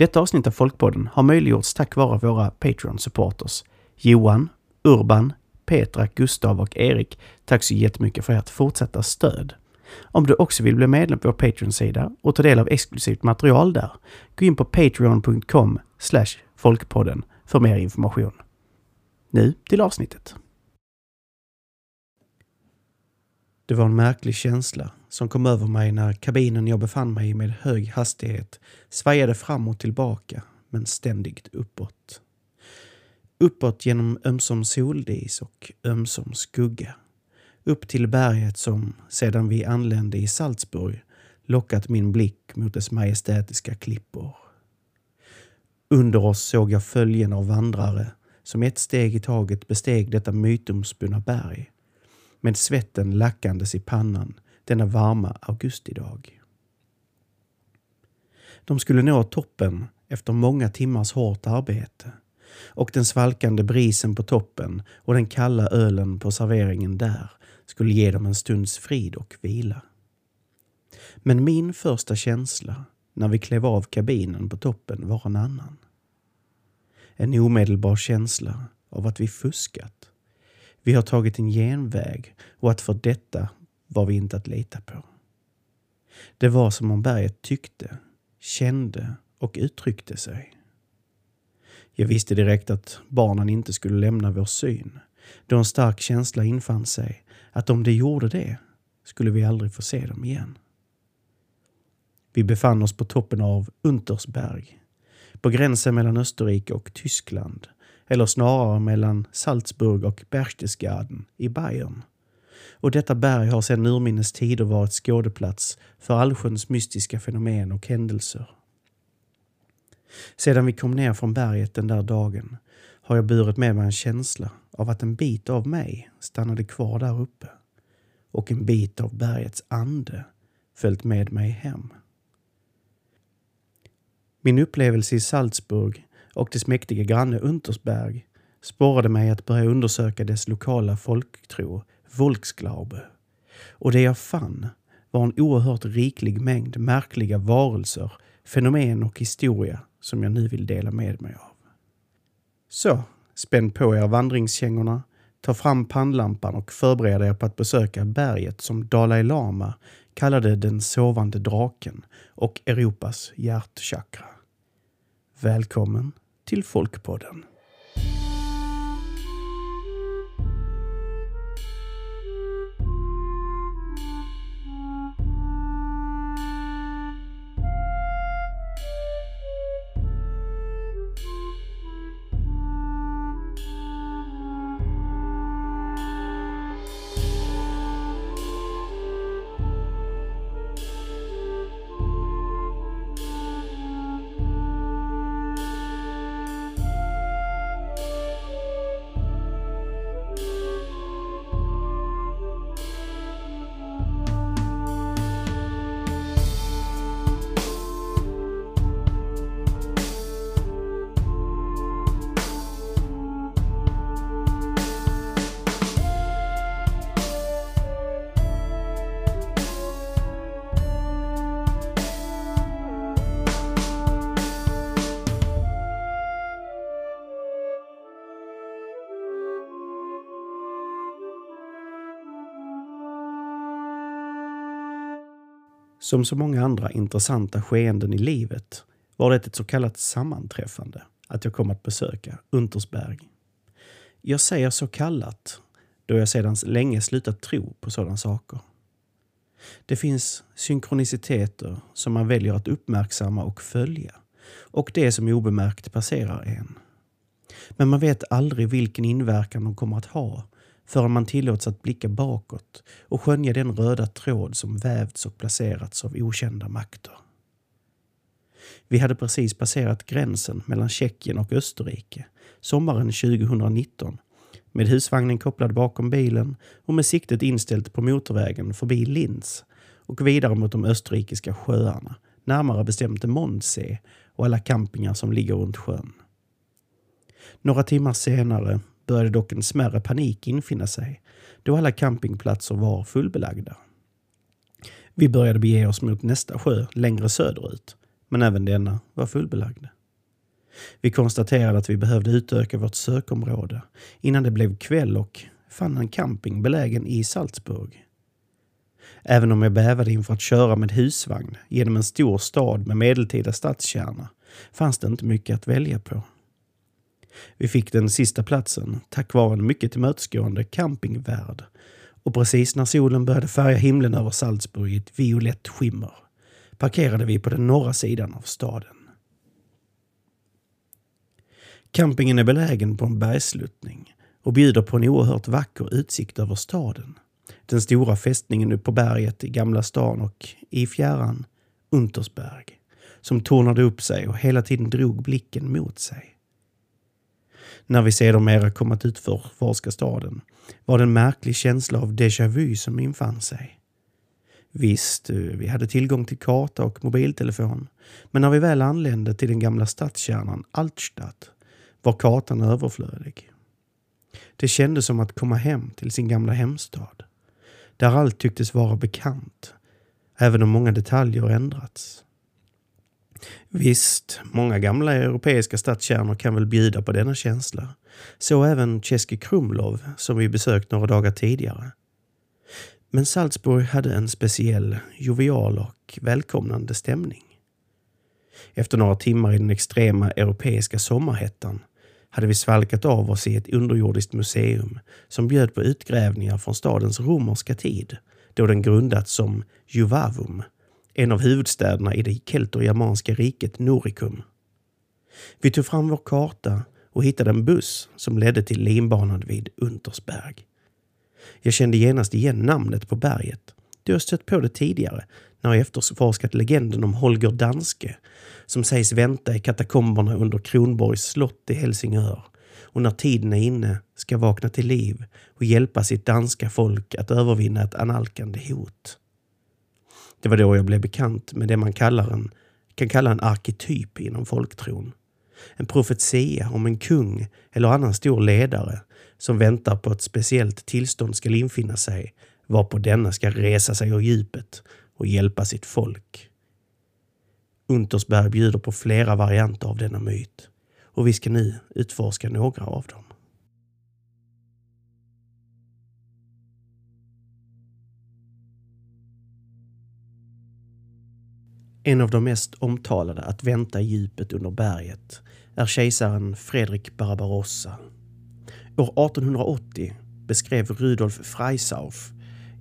Detta avsnitt av Folkpodden har möjliggjorts tack vare våra Patreon-supporters. Johan, Urban, Petra, Gustav och Erik. Tack så jättemycket för ert fortsatta stöd. Om du också vill bli medlem på vår Patreon-sida och ta del av exklusivt material där, gå in på patreon.com folkpodden för mer information. Nu till avsnittet. Det var en märklig känsla som kom över mig när kabinen jag befann mig i med hög hastighet svajade fram och tillbaka, men ständigt uppåt. Uppåt genom ömsom soldis och ömsom skugga. Upp till berget som, sedan vi anlände i Salzburg, lockat min blick mot dess majestätiska klippor. Under oss såg jag följen av vandrare som ett steg i taget besteg detta mytomspunna berg med svetten lackandes i pannan denna varma augustidag. De skulle nå toppen efter många timmars hårt arbete och den svalkande brisen på toppen och den kalla ölen på serveringen där skulle ge dem en stunds frid och vila. Men min första känsla när vi klev av kabinen på toppen var en annan. En omedelbar känsla av att vi fuskat. Vi har tagit en genväg och att för detta var vi inte att lita på. Det var som om berget tyckte, kände och uttryckte sig. Jag visste direkt att barnen inte skulle lämna vår syn då en stark känsla infann sig att om de gjorde det skulle vi aldrig få se dem igen. Vi befann oss på toppen av Untersberg, på gränsen mellan Österrike och Tyskland, eller snarare mellan Salzburg och Berchtesgaden i Bayern. Och detta berg har sedan urminnes tider varit skådeplats för allsköns mystiska fenomen och händelser. Sedan vi kom ner från berget den där dagen har jag burit med mig en känsla av att en bit av mig stannade kvar där uppe och en bit av bergets ande följt med mig hem. Min upplevelse i Salzburg och dess mäktiga granne Untersberg sporrade mig att börja undersöka dess lokala folktro, Volksglaube. Och det jag fann var en oerhört riklig mängd märkliga varelser, fenomen och historia som jag nu vill dela med mig av. Så, spänn på er vandringskängorna, ta fram pannlampan och förbered er på att besöka berget som Dalai Lama kallade den sovande draken och Europas hjärtchakra. Välkommen till Folkpodden. Som så många andra intressanta skeenden i livet var det ett så kallat sammanträffande att jag kom att besöka Untersberg. Jag säger så kallat då jag sedan länge slutat tro på sådana saker. Det finns synkroniciteter som man väljer att uppmärksamma och följa och det som obemärkt passerar en. Men man vet aldrig vilken inverkan de kommer att ha förrän man tillåts att blicka bakåt och skönja den röda tråd som vävts och placerats av okända makter. Vi hade precis passerat gränsen mellan Tjeckien och Österrike sommaren 2019 med husvagnen kopplad bakom bilen och med siktet inställt på motorvägen förbi Linz och vidare mot de österrikiska sjöarna, närmare bestämt Mondsee och alla campingar som ligger runt sjön. Några timmar senare började dock en smärre panik infinna sig då alla campingplatser var fullbelagda. Vi började bege oss mot nästa sjö längre söderut, men även denna var fullbelagd. Vi konstaterade att vi behövde utöka vårt sökområde innan det blev kväll och fann en camping belägen i Salzburg. Även om jag bävade inför att köra med husvagn genom en stor stad med medeltida stadskärna fanns det inte mycket att välja på. Vi fick den sista platsen tack vare en mycket tillmötesgående campingvärd och precis när solen började färga himlen över Salzburg i ett violett skimmer parkerade vi på den norra sidan av staden. Campingen är belägen på en bergsluttning och bjuder på en oerhört vacker utsikt över staden. Den stora fästningen uppe på berget i Gamla stan och i fjärran Untersberg som tornade upp sig och hela tiden drog blicken mot sig. När vi sedermera ut för utforska staden var det en märklig känsla av déjà vu som infann sig. Visst, eh, vi hade tillgång till karta och mobiltelefon, men när vi väl anlände till den gamla stadskärnan Altstadt var kartan överflödig. Det kändes som att komma hem till sin gamla hemstad, där allt tycktes vara bekant, även om många detaljer ändrats. Visst, många gamla europeiska stadskärnor kan väl bjuda på denna känsla. Så även Český Krumlov som vi besökt några dagar tidigare. Men Salzburg hade en speciell, jovial och välkomnande stämning. Efter några timmar i den extrema europeiska sommarhettan hade vi svalkat av oss i ett underjordiskt museum som bjöd på utgrävningar från stadens romerska tid, då den grundats som Juvavum, en av huvudstäderna i det keltor-germanska riket Noricum. Vi tog fram vår karta och hittade en buss som ledde till linbanan vid Untersberg. Jag kände genast igen namnet på berget. Du har stött på det tidigare när jag efterforskat legenden om Holger Danske som sägs vänta i katakomberna under Kronborgs slott i Helsingör och när tiden är inne ska vakna till liv och hjälpa sitt danska folk att övervinna ett analkande hot. Det var då jag blev bekant med det man kallar en, kan kalla en arketyp inom folktron. En profetia om en kung eller annan stor ledare som väntar på att speciellt tillstånd ska infinna sig varpå denna ska resa sig ur djupet och hjälpa sitt folk. Untersberg bjuder på flera varianter av denna myt och vi ska nu utforska några av dem. En av de mest omtalade att vänta i djupet under berget är kejsaren Fredrik Barbarossa. År 1880 beskrev Rudolf Freisauf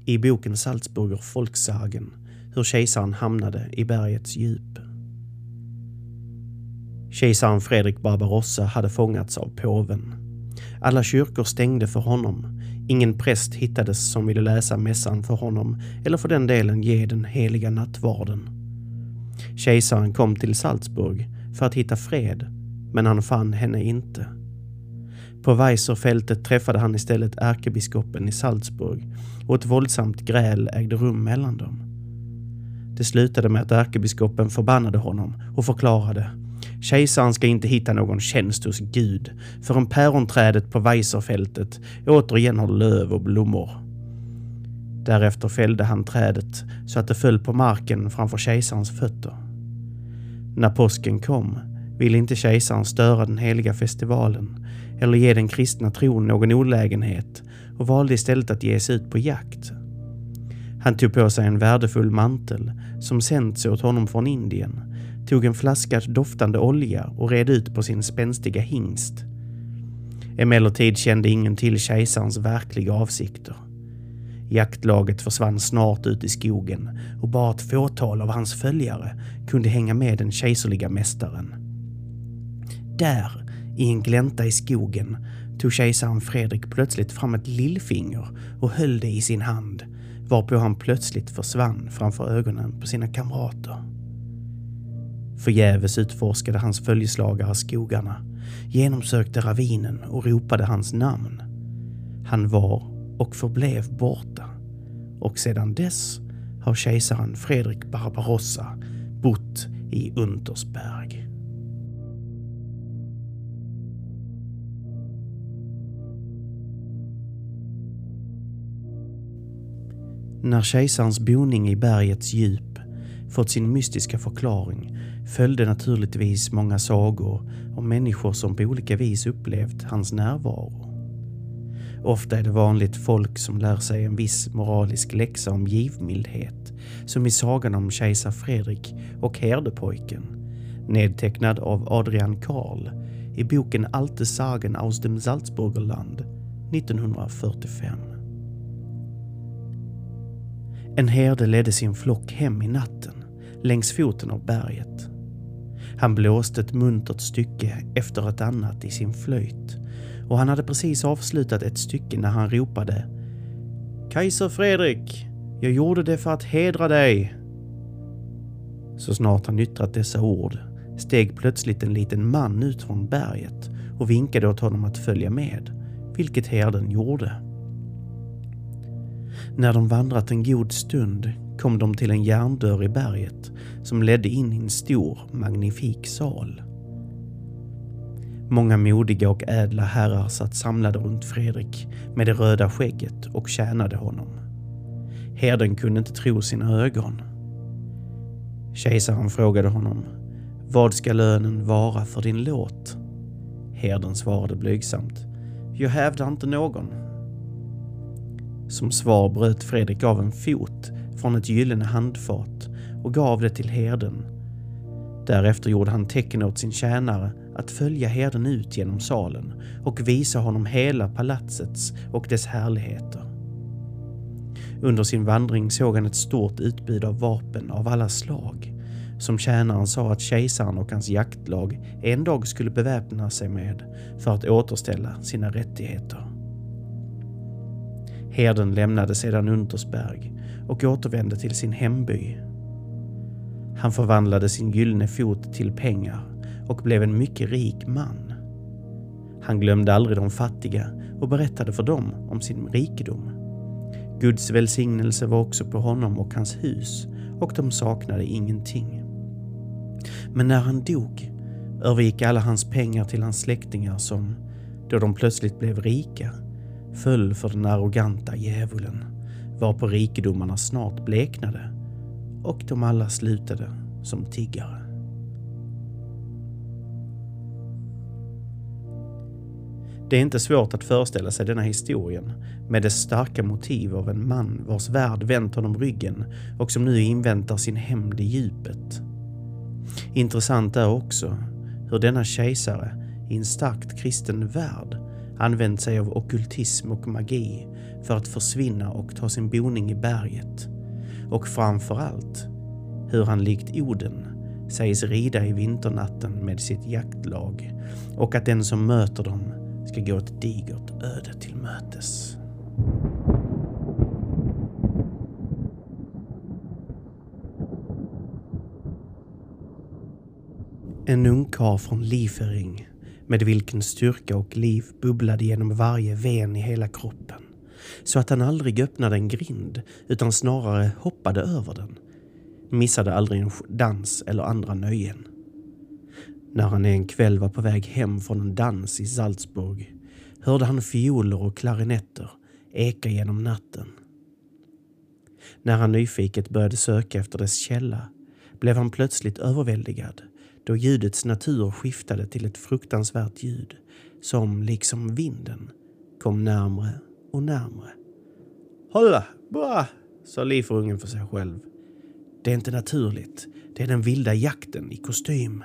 i boken Salzburger Volkssagen hur kejsaren hamnade i bergets djup. Kejsaren Fredrik Barbarossa hade fångats av påven. Alla kyrkor stängde för honom. Ingen präst hittades som ville läsa mässan för honom eller för den delen ge den heliga nattvarden. Kejsaren kom till Salzburg för att hitta fred, men han fann henne inte. På Weisserfältet träffade han istället ärkebiskopen i Salzburg och ett våldsamt gräl ägde rum mellan dem. Det slutade med att ärkebiskopen förbannade honom och förklarade Kejsaren ska inte hitta någon tjänst hos Gud förrän päronträdet på Weisserfältet återigen har löv och blommor. Därefter fällde han trädet så att det föll på marken framför kejsarens fötter. När påsken kom ville inte kejsaren störa den heliga festivalen eller ge den kristna tron någon olägenhet och valde istället att ge sig ut på jakt. Han tog på sig en värdefull mantel som sänts åt honom från Indien, tog en flaska doftande olja och red ut på sin spänstiga hingst. Emellertid kände ingen till kejsarens verkliga avsikter. Jaktlaget försvann snart ut i skogen och bara ett fåtal av hans följare kunde hänga med den kejserliga mästaren. Där, i en glänta i skogen, tog kejsaren Fredrik plötsligt fram ett lillfinger och höll det i sin hand, varpå han plötsligt försvann framför ögonen på sina kamrater. Förgäves utforskade hans följeslagare skogarna, genomsökte ravinen och ropade hans namn. Han var och förblev borta. Och sedan dess har kejsaren Fredrik Barbarossa bott i Untersberg. När kejsarens boning i bergets djup fått sin mystiska förklaring följde naturligtvis många sagor om människor som på olika vis upplevt hans närvaro. Ofta är det vanligt folk som lär sig en viss moralisk läxa om givmildhet, som i sagan om kejsar Fredrik och herdepojken, nedtecknad av Adrian Karl i boken Alte Sagen aus dem Salzburgerland 1945. En herde ledde sin flock hem i natten längs foten av berget. Han blåste ett muntert stycke efter ett annat i sin flöjt och han hade precis avslutat ett stycke när han ropade “Kaiser Fredrik, jag gjorde det för att hedra dig. Så snart han yttrat dessa ord steg plötsligt en liten man ut från berget och vinkade åt honom att följa med, vilket herden gjorde. När de vandrat en god stund kom de till en järndörr i berget som ledde in i en stor, magnifik sal. Många modiga och ädla herrar satt samlade runt Fredrik med det röda skägget och tjänade honom. Herden kunde inte tro sina ögon. Kejsaren frågade honom vad ska lönen vara för din låt? Herden svarade blygsamt. Jag hävdar inte någon. Som svar bröt Fredrik av en fot från ett gyllene handfat och gav det till herden. Därefter gjorde han tecken åt sin tjänare att följa herden ut genom salen och visa honom hela palatsets och dess härligheter. Under sin vandring såg han ett stort utbud av vapen av alla slag som tjänaren sa att kejsaren och hans jaktlag en dag skulle beväpna sig med för att återställa sina rättigheter. Herden lämnade sedan Untersberg och återvände till sin hemby. Han förvandlade sin gyllene fot till pengar och blev en mycket rik man. Han glömde aldrig de fattiga och berättade för dem om sin rikedom. Guds välsignelse var också på honom och hans hus och de saknade ingenting. Men när han dog övergick alla hans pengar till hans släktingar som, då de plötsligt blev rika, föll för den arroganta djävulen varpå rikedomarna snart bleknade och de alla slutade som tiggare. Det är inte svårt att föreställa sig denna historien med dess starka motiv av en man vars värld vänt honom ryggen och som nu inväntar sin hämnd i djupet. Intressant är också hur denna kejsare i en starkt kristen värld använt sig av okultism och magi för att försvinna och ta sin boning i berget. Och framför allt hur han likt Oden sägs rida i vinternatten med sitt jaktlag och att den som möter dem ska gå ett digert öde till mötes. En ungkarl från Liefering med vilken styrka och liv bubblade genom varje ven i hela kroppen. Så att han aldrig öppnade en grind utan snarare hoppade över den. Missade aldrig en dans eller andra nöjen. När han en kväll var på väg hem från en dans i Salzburg hörde han fioler och klarinetter eka genom natten. När han nyfiket började söka efter dess källa blev han plötsligt överväldigad då ljudets natur skiftade till ett fruktansvärt ljud som, liksom vinden, kom närmre och närmre. Hålla, bra, sa lifrungen för sig själv. Det är inte naturligt. Det är den vilda jakten i kostym.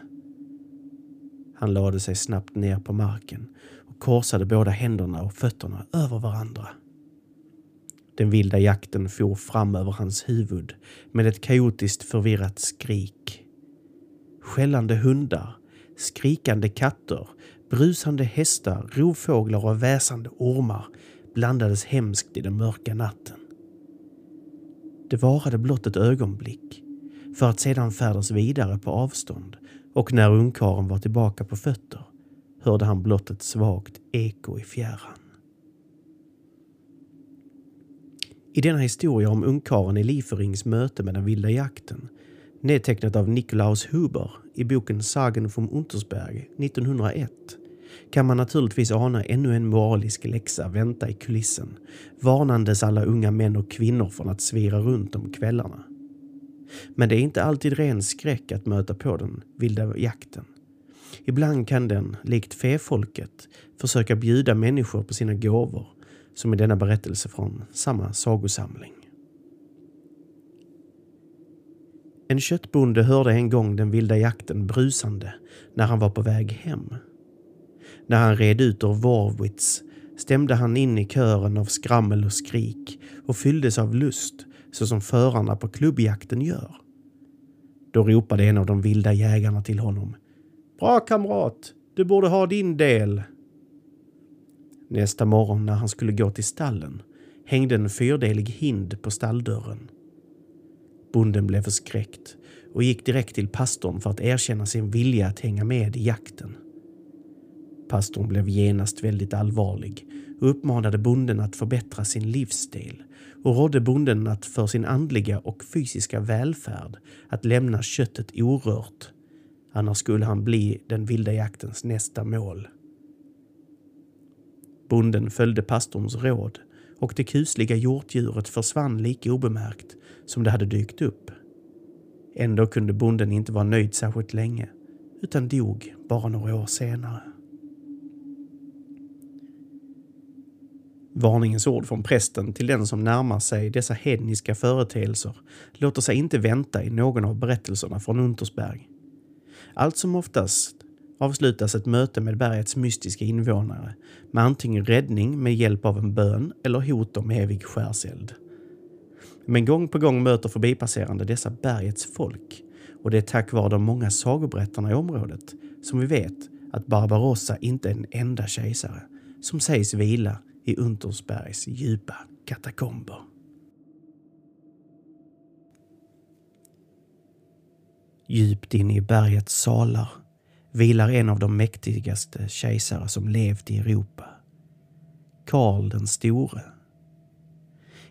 Han lade sig snabbt ner på marken och korsade båda händerna och fötterna över varandra. Den vilda jakten for fram över hans huvud med ett kaotiskt förvirrat skrik skällande hundar, skrikande katter, brusande hästar, rovfåglar och väsande ormar blandades hemskt i den mörka natten. Det varade blott ett ögonblick för att sedan färdas vidare på avstånd och när ungkaren var tillbaka på fötter hörde han blott ett svagt eko i fjärran. I denna historia om ungkaren i Lieferings möte med den vilda jakten nedtecknat av Nikolaus Huber i boken Sagen vom Untersberg 1901 kan man naturligtvis ana ännu en moralisk läxa vänta i kulissen, varnandes alla unga män och kvinnor från att svira runt om kvällarna. Men det är inte alltid ren skräck att möta på den vilda jakten. Ibland kan den, likt fefolket, försöka bjuda människor på sina gåvor, som i denna berättelse från samma sagosamling. En köttbonde hörde en gång den vilda jakten brusande när han var på väg hem. När han red ut ur Warwitz stämde han in i kören av skrammel och skrik och fylldes av lust så som förarna på klubbjakten gör. Då ropade en av de vilda jägarna till honom. Bra kamrat, du borde ha din del. Nästa morgon när han skulle gå till stallen hängde en fyrdelig hind på stalldörren. Bonden blev förskräckt och gick direkt till pastorn för att erkänna sin vilja att hänga med i jakten. Pastorn blev genast väldigt allvarlig och uppmanade bonden att förbättra sin livsstil och rådde bonden att för sin andliga och fysiska välfärd att lämna köttet orört. Annars skulle han bli den vilda jaktens nästa mål. Bonden följde pastorns råd och det kusliga hjortdjuret försvann lika obemärkt som det hade dykt upp. Ändå kunde bonden inte vara nöjd särskilt länge utan dog bara några år senare. Varningens ord från prästen till den som närmar sig dessa hedniska företeelser låter sig inte vänta i någon av berättelserna från Untersberg. Allt som oftast avslutas ett möte med bergets mystiska invånare med antingen räddning med hjälp av en bön eller hot om evig skärseld. Men gång på gång möter förbipasserande dessa bergets folk och det är tack vare de många sagoberättarna i området som vi vet att Barbarossa inte är den enda kejsare som sägs vila i Untersbergs djupa katakomber. Djupt inne i bergets salar vilar en av de mäktigaste kejsare som levt i Europa. Karl den store.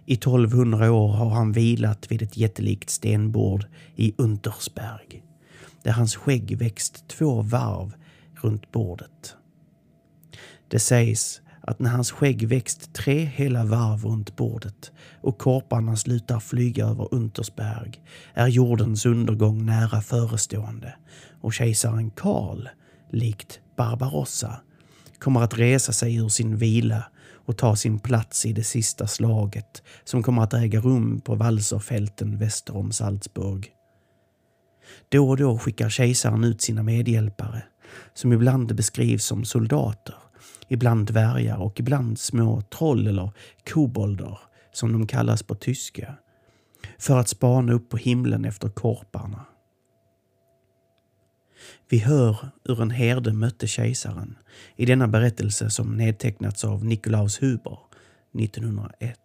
I 1200 år har han vilat vid ett jättelikt stenbord i Untersberg där hans skägg växt två varv runt bordet. Det sägs att när hans skägg växt tre hela varv runt bordet och korparna slutar flyga över Untersberg är jordens undergång nära förestående och kejsaren Karl, likt Barbarossa, kommer att resa sig ur sin vila och ta sin plats i det sista slaget som kommer att äga rum på Walserfälten väster om Salzburg. Då och då skickar kejsaren ut sina medhjälpare, som ibland beskrivs som soldater, ibland dvärgar och ibland små troll eller kobolder, som de kallas på tyska, för att spana upp på himlen efter korparna. Vi hör hur en herde mötte kejsaren i denna berättelse som nedtecknats av Nikolaus Huber 1901.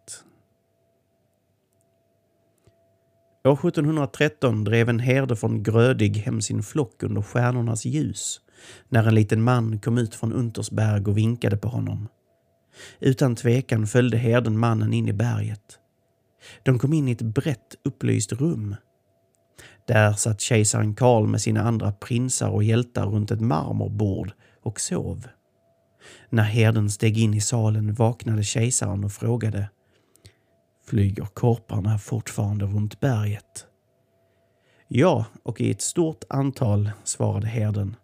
År 1713 drev en herde från Grödig hem sin flock under stjärnornas ljus när en liten man kom ut från Untersberg och vinkade på honom. Utan tvekan följde herden mannen in i berget. De kom in i ett brett upplyst rum där satt kejsaren Karl med sina andra prinsar och hjältar runt ett marmorbord och sov. När herden steg in i salen vaknade kejsaren och frågade Flyger korparna fortfarande runt berget? Ja, och i ett stort antal, svarade herden.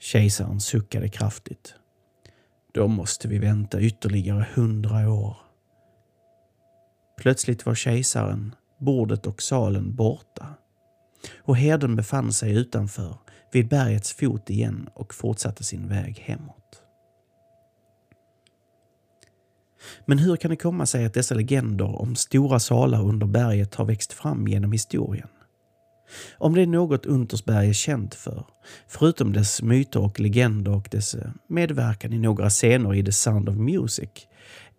Kejsaren suckade kraftigt. Då måste vi vänta ytterligare hundra år. Plötsligt var kejsaren, bordet och salen borta. Och herden befann sig utanför, vid bergets fot igen och fortsatte sin väg hemåt. Men hur kan det komma sig att dessa legender om stora salar under berget har växt fram genom historien? Om det är något Untersberg är känt för, förutom dess myter och legender och dess eh, medverkan i några scener i The Sound of Music,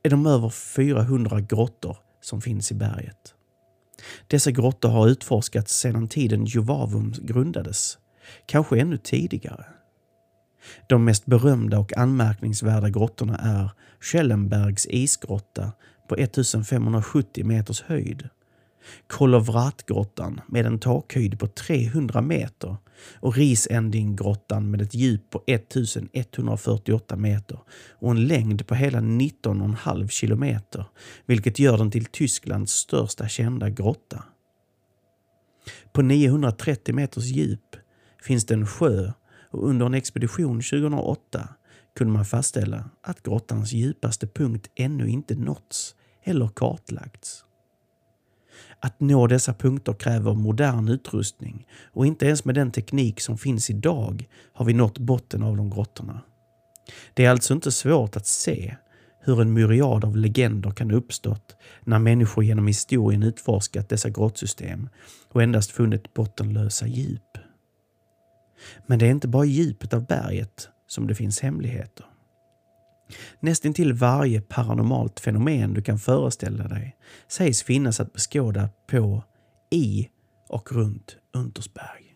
är de över 400 grottor som finns i berget. Dessa grottor har utforskats sedan tiden Juvavum grundades, kanske ännu tidigare. De mest berömda och anmärkningsvärda grottorna är Schellenbergs isgrotta på 1570 meters höjd, Kolovratgrottan med en takhöjd på 300 meter och Risendinggrottan med ett djup på 1148 meter och en längd på hela 19,5 kilometer, vilket gör den till Tysklands största kända grotta. På 930 meters djup finns det en sjö och under en expedition 2008 kunde man fastställa att grottans djupaste punkt ännu inte nåtts eller kartlagts. Att nå dessa punkter kräver modern utrustning och inte ens med den teknik som finns idag har vi nått botten av de grottorna. Det är alltså inte svårt att se hur en myriad av legender kan uppstått när människor genom historien utforskat dessa grottsystem och endast funnit bottenlösa djup. Men det är inte bara i djupet av berget som det finns hemligheter. Nästintill varje paranormalt fenomen du kan föreställa dig sägs finnas att beskåda på, i och runt Untersberg.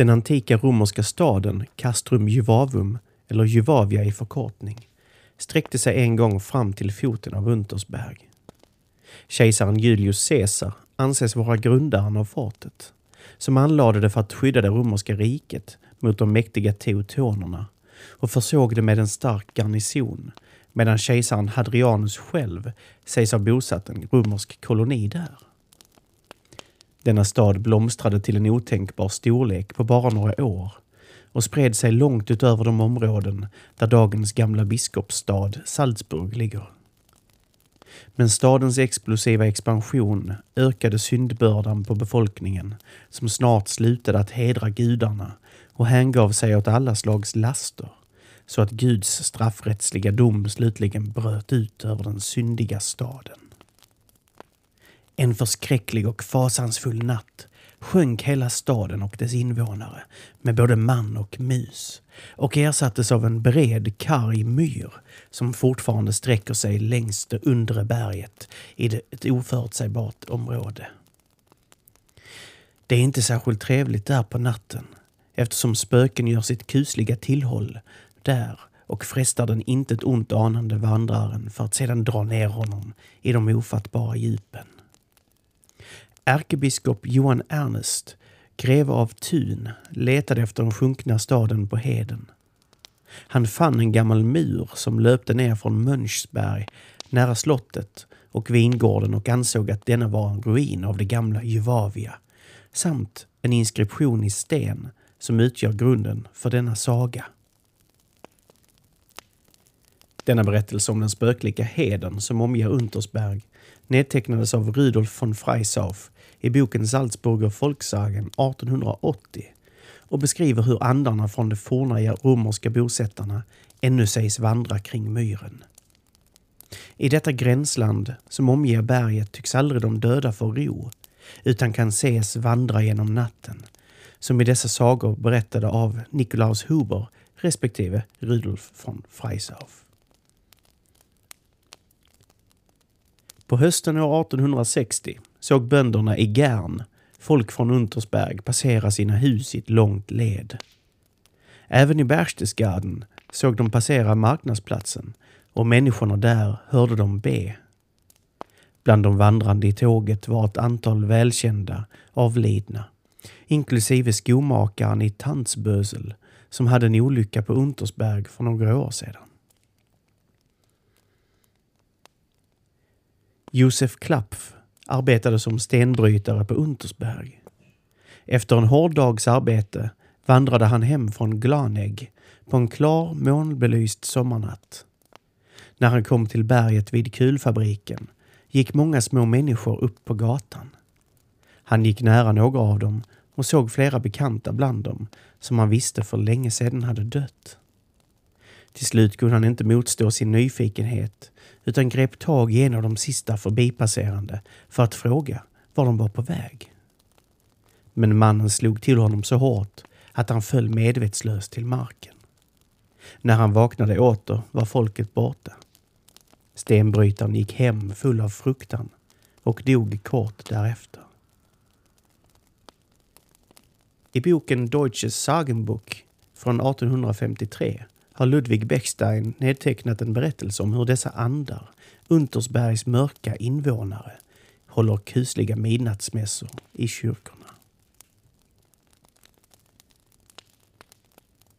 Den antika romerska staden Castrum Juvavum, eller Juvavia i förkortning, sträckte sig en gång fram till foten av Untersberg. Kejsaren Julius Caesar anses vara grundaren av fortet, som anlade det för att skydda det romerska riket mot de mäktiga teutonerna och försåg det med en stark garnison medan kejsaren Hadrianus själv sägs ha bosatt en romersk koloni där. Denna stad blomstrade till en otänkbar storlek på bara några år och spred sig långt utöver de områden där dagens gamla biskopsstad Salzburg ligger. Men stadens explosiva expansion ökade syndbördan på befolkningen som snart slutade att hedra gudarna och hängav sig åt alla slags laster så att Guds straffrättsliga dom slutligen bröt ut över den syndiga staden. En förskräcklig och fasansfull natt sjönk hela staden och dess invånare med både man och mus och ersattes av en bred karg myr som fortfarande sträcker sig längs det undre berget i ett oförutsägbart område. Det är inte särskilt trevligt där på natten eftersom spöken gör sitt kusliga tillhåll där och frestar den intet ont anande vandraren för att sedan dra ner honom i de ofattbara djupen. Ärkebiskop Johan Ernest, greve av Thun, letade efter den sjunkna staden på heden. Han fann en gammal mur som löpte ner från Mönchsberg nära slottet och vingården och ansåg att denna var en ruin av det gamla Juvavia samt en inskription i sten som utgör grunden för denna saga. Denna berättelse om den spöklika heden som omger Untersberg nedtecknades av Rudolf von Freisauf i boken Salzburger Folksagen 1880 och beskriver hur andarna från de forna romerska bosättarna ännu sägs vandra kring myren. I detta gränsland som omger berget tycks aldrig de döda få ro, utan kan ses vandra genom natten, som i dessa sagor berättade av Nikolaus Huber respektive Rudolf von Freisauf. På hösten år 1860 såg bönderna i Gern folk från Untersberg passera sina hus i ett långt led. Även i Berchtesgaden såg de passera marknadsplatsen och människorna där hörde dem be. Bland de vandrande i tåget var ett antal välkända avlidna, inklusive skomakaren i Tanzbösel som hade en olycka på Untersberg för några år sedan. Josef Klapf arbetade som stenbrytare på Untersberg. Efter en hård dags arbete vandrade han hem från Glanegg på en klar månbelyst sommarnatt. När han kom till berget vid kulfabriken gick många små människor upp på gatan. Han gick nära några av dem och såg flera bekanta bland dem som han visste för länge sedan hade dött. Till slut kunde han inte motstå sin nyfikenhet utan grep tag i en av de sista förbipasserande för att fråga var de var på väg. Men mannen slog till honom så hårt att han föll medvetslös till marken. När han vaknade åter var folket borta. Stenbrytaren gick hem full av fruktan och dog kort därefter. I boken Deutsches Sagenbuch från 1853 har Ludwig Bechstein nedtecknat en berättelse om hur dessa andar, Untersbergs mörka invånare, håller kusliga midnattsmässor i kyrkorna.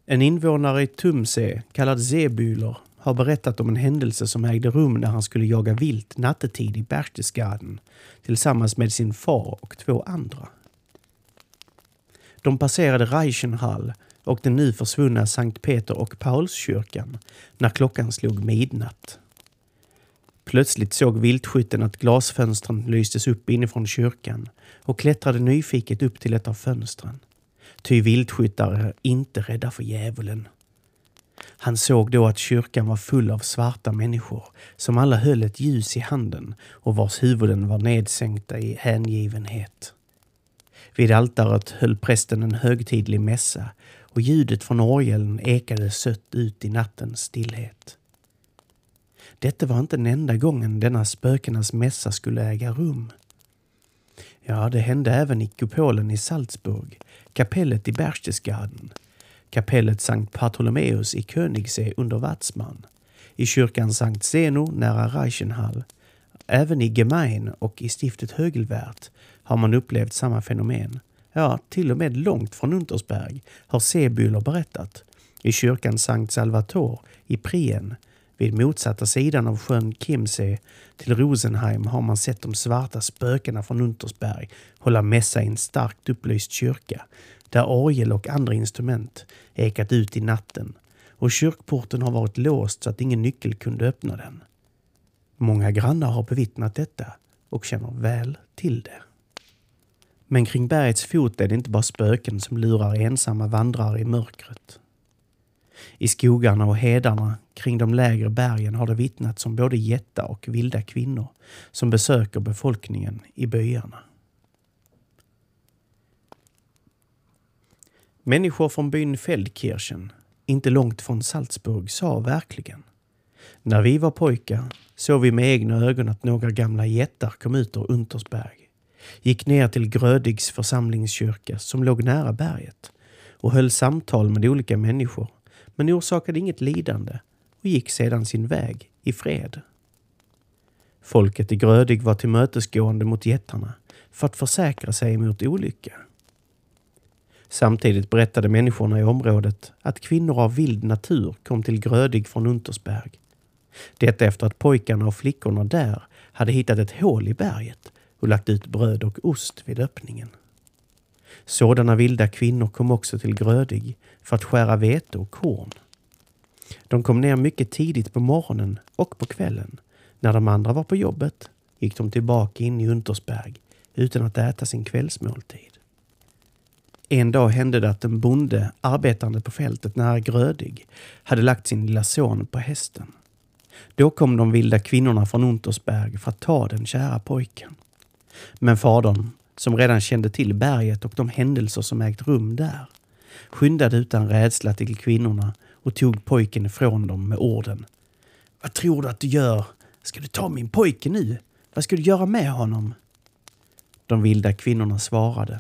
En invånare i Tumse, kallad Zebüler, har berättat om en händelse som ägde rum när han skulle jaga vilt nattetid i Berchtesgaden tillsammans med sin far och två andra. De passerade Reichenhall och den nu försvunna Sankt Peter och Paulskyrkan när klockan slog midnatt. Plötsligt såg viltskytten att glasfönstren lystes upp inifrån kyrkan och klättrade nyfiket upp till ett av fönstren. Ty viltskyttar är inte rädda för djävulen. Han såg då att kyrkan var full av svarta människor som alla höll ett ljus i handen och vars huvuden var nedsänkta i hängivenhet. Vid altaret höll prästen en högtidlig mässa och ljudet från orgeln ekade sött ut i nattens stillhet. Detta var inte den enda gången denna spökenas mässa skulle äga rum. Ja, det hände även i kupolen i Salzburg, kapellet i Berchtesgaden, kapellet Sankt Bartholomeus i Königssee under Watzmann, i kyrkan Sankt Zeno nära Reichenhall, även i Gemein och i stiftet Högelwert har man upplevt samma fenomen. Ja, till och med långt från Untersberg har Sebyler berättat. I kyrkan Sankt Salvator i Prien, vid motsatta sidan av sjön Kimse till Rosenheim har man sett de svarta spökena från Untersberg hålla mässa i en starkt upplyst kyrka där orgel och andra instrument ekat ut i natten och kyrkporten har varit låst så att ingen nyckel kunde öppna den. Många grannar har bevittnat detta och känner väl till det. Men kring bergets fot är det inte bara spöken som lurar ensamma vandrare i mörkret. I skogarna och hedarna kring de lägre bergen har det vittnats om både jättar och vilda kvinnor som besöker befolkningen i byarna. Människor från byn Feldkirchen, inte långt från Salzburg, sa verkligen när vi var pojkar såg vi med egna ögon att några gamla jättar kom ut ur Untersberg gick ner till Grödigs församlingskyrka som låg nära berget och höll samtal med olika människor men orsakade inget lidande och gick sedan sin väg i fred. Folket i Grödig var tillmötesgående mot jättarna för att försäkra sig mot olycka. Samtidigt berättade människorna i området att kvinnor av vild natur kom till Grödig från Untersberg. Detta efter att pojkarna och flickorna där hade hittat ett hål i berget och lagt ut bröd och ost vid öppningen. Sådana vilda kvinnor kom också till Grödig för att skära vete och korn. De kom ner mycket tidigt på morgonen och på kvällen. När de andra var på jobbet gick de tillbaka in i Untersberg utan att äta sin kvällsmåltid. En dag hände det att en bonde arbetande på fältet nära Grödig hade lagt sin lilla son på hästen. Då kom de vilda kvinnorna från Untersberg för att ta den kära pojken. Men fadern, som redan kände till berget och de händelser som ägt rum där, skyndade utan rädsla till kvinnorna och tog pojken ifrån dem med orden. Vad tror du att du gör? Ska du ta min pojke nu? Vad ska du göra med honom? De vilda kvinnorna svarade.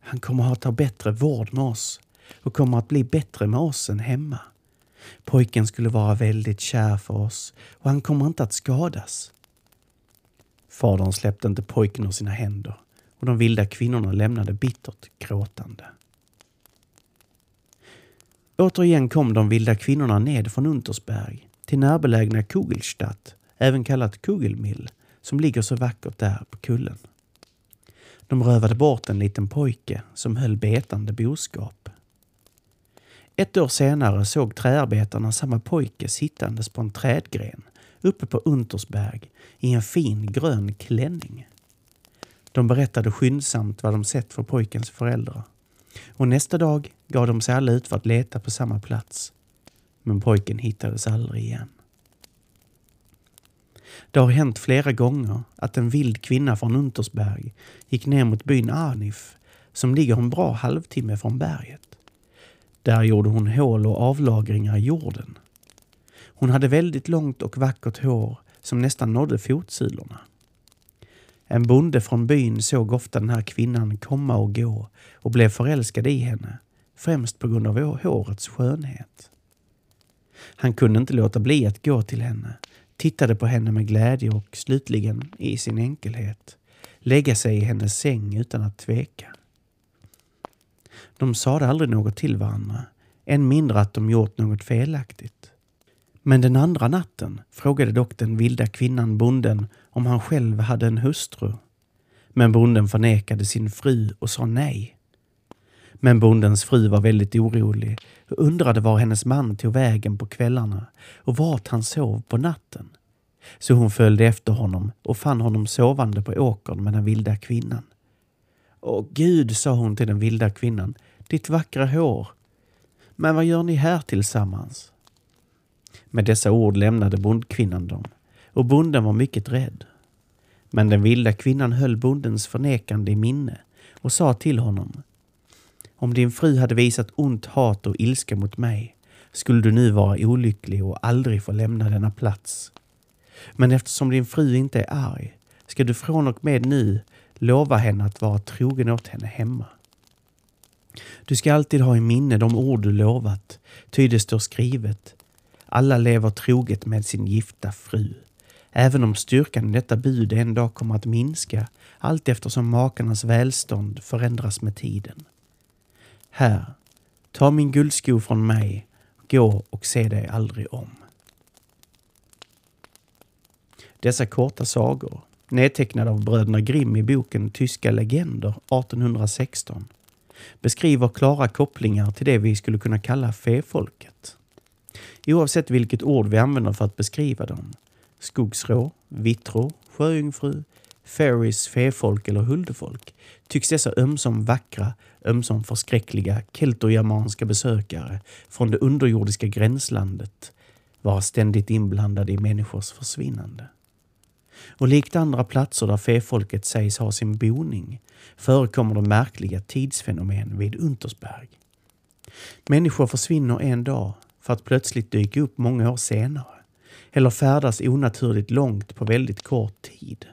Han kommer att ta bättre vård med oss och kommer att bli bättre med oss än hemma. Pojken skulle vara väldigt kär för oss och han kommer inte att skadas. Fadern släppte inte pojken ur sina händer och de vilda kvinnorna lämnade bittert gråtande. Återigen kom de vilda kvinnorna ned från Untersberg till närbelägna Kugelstadt, även kallat Kugelmill, som ligger så vackert där på kullen. De rövade bort en liten pojke som höll betande boskap. Ett år senare såg träarbetarna samma pojke sittandes på en trädgren uppe på Untersberg i en fin grön klänning. De berättade skyndsamt vad de sett för pojkens föräldrar. Och nästa dag gav de sig alla ut för att leta på samma plats. Men pojken hittades aldrig igen. Det har hänt flera gånger att en vild kvinna från Untersberg gick ner mot byn Arnif som ligger en bra halvtimme från berget. Där gjorde hon hål och avlagringar i jorden. Hon hade väldigt långt och vackert hår som nästan nådde fotsulorna. En bonde från byn såg ofta den här kvinnan komma och gå och blev förälskad i henne, främst på grund av hårets skönhet. Han kunde inte låta bli att gå till henne tittade på henne med glädje och slutligen, i sin enkelhet, lägga sig i hennes säng utan att tveka. De sade aldrig något till varandra, än mindre att de gjort något felaktigt. Men den andra natten frågade dock den vilda kvinnan bonden om han själv hade en hustru. Men bonden förnekade sin fru och sa nej. Men bondens fru var väldigt orolig och undrade var hennes man tog vägen på kvällarna och vart han sov på natten. Så hon följde efter honom och fann honom sovande på åkern med den vilda kvinnan. Åh Gud, sa hon till den vilda kvinnan, ditt vackra hår. Men vad gör ni här tillsammans? Med dessa ord lämnade bondkvinnan dem och bonden var mycket rädd. Men den vilda kvinnan höll bondens förnekande i minne och sa till honom om din fru hade visat ont hat och ilska mot mig skulle du nu vara olycklig och aldrig få lämna denna plats. Men eftersom din fru inte är arg ska du från och med nu lova henne att vara trogen åt henne hemma. Du ska alltid ha i minne de ord du lovat, ty det står skrivet. Alla lever troget med sin gifta fru. Även om styrkan i detta bud en dag kommer att minska allt eftersom makarnas välstånd förändras med tiden. Här, ta min guldsko från mig, gå och se dig aldrig om. Dessa korta sagor, nedtecknade av bröderna Grimm i boken Tyska legender 1816, beskriver klara kopplingar till det vi skulle kunna kalla fefolket. Oavsett vilket ord vi använder för att beskriva dem, skogsrå, vittrå, sjöjungfru, fairies, fefolk eller huldefolk, tycks dessa ömsom vackra, ömsom förskräckliga keltogermanska besökare från det underjordiska gränslandet vara ständigt inblandade i människors försvinnande. Och likt andra platser där fefolket sägs ha sin boning förekommer det märkliga tidsfenomen vid Untersberg. Människor försvinner en dag för att plötsligt dyka upp många år senare eller färdas onaturligt långt på väldigt kort tid.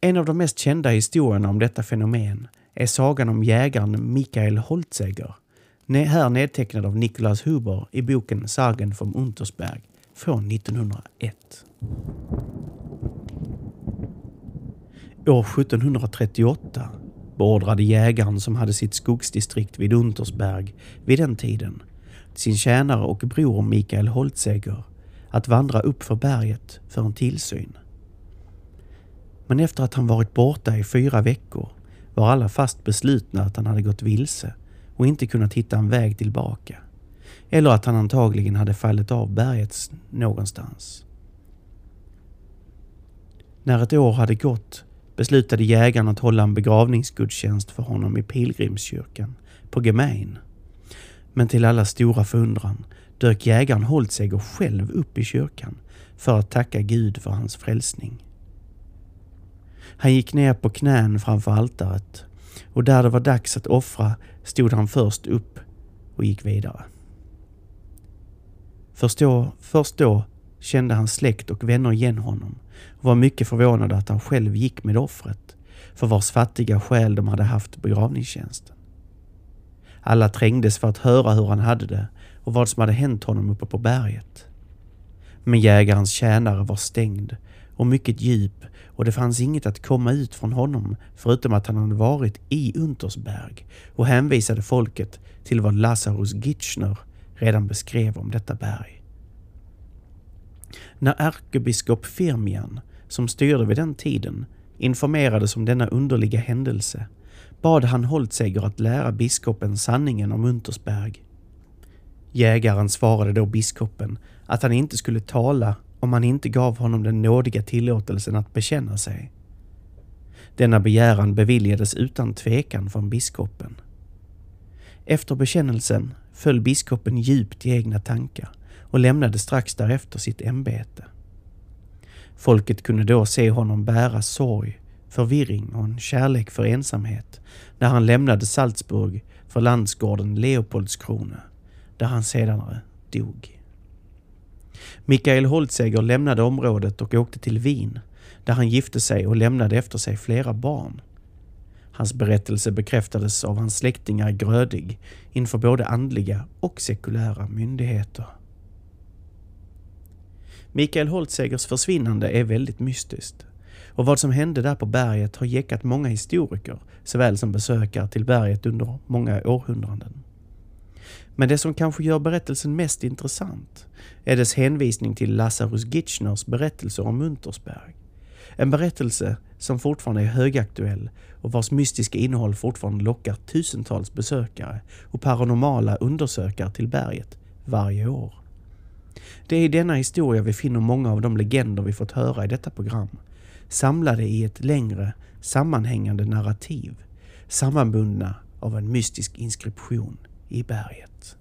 En av de mest kända historierna om detta fenomen är sagan om jägaren Mikael Holtzeger, här nedtecknad av Nikolaus Huber i boken Sagen vom Untersberg från 1901. År 1738 beordrade jägaren som hade sitt skogsdistrikt vid Untersberg vid den tiden sin tjänare och bror Mikael Holtzegger att vandra upp för berget för en tillsyn. Men efter att han varit borta i fyra veckor var alla fast beslutna att han hade gått vilse och inte kunnat hitta en väg tillbaka. Eller att han antagligen hade fallit av berget någonstans. När ett år hade gått beslutade jägaren att hålla en begravningsgudstjänst för honom i pilgrimskyrkan på Gemain. Men till alla stora förundran dök jägaren Holtseger själv upp i kyrkan för att tacka Gud för hans frälsning. Han gick ner på knän framför altaret och där det var dags att offra stod han först upp och gick vidare. Först då, först då kände hans släkt och vänner igen honom och var mycket förvånade att han själv gick med offret för vars fattiga själ de hade haft begravningstjänsten. Alla trängdes för att höra hur han hade det och vad som hade hänt honom uppe på berget. Men jägarens tjänare var stängd och mycket djup och det fanns inget att komma ut från honom förutom att han hade varit i Untersberg och hänvisade folket till vad Lazarus Gitschner redan beskrev om detta berg. När ärkebiskop Firmian, som styrde vid den tiden, informerades om denna underliga händelse bad han Holtseger att lära biskopen sanningen om Untersberg. Jägaren svarade då biskopen att han inte skulle tala om han inte gav honom den nådiga tillåtelsen att bekänna sig. Denna begäran beviljades utan tvekan från biskopen. Efter bekännelsen föll biskopen djupt i egna tankar och lämnade strax därefter sitt ämbete. Folket kunde då se honom bära sorg, förvirring och en kärlek för ensamhet när han lämnade Salzburg för landsgården Leopoldskrona, där han senare dog. Mikael Holtseger lämnade området och åkte till Wien, där han gifte sig och lämnade efter sig flera barn. Hans berättelse bekräftades av hans släktingar Grödig inför både andliga och sekulära myndigheter. Mikael Holtzegers försvinnande är väldigt mystiskt. Och vad som hände där på berget har gäckat många historiker såväl som besökare till berget under många århundraden. Men det som kanske gör berättelsen mest intressant är dess hänvisning till Lazarus Gitchners berättelser om Muntersberg. En berättelse som fortfarande är högaktuell och vars mystiska innehåll fortfarande lockar tusentals besökare och paranormala undersökare till berget varje år. Det är i denna historia vi finner många av de legender vi fått höra i detta program, samlade i ett längre, sammanhängande narrativ, sammanbundna av en mystisk inskription i berget.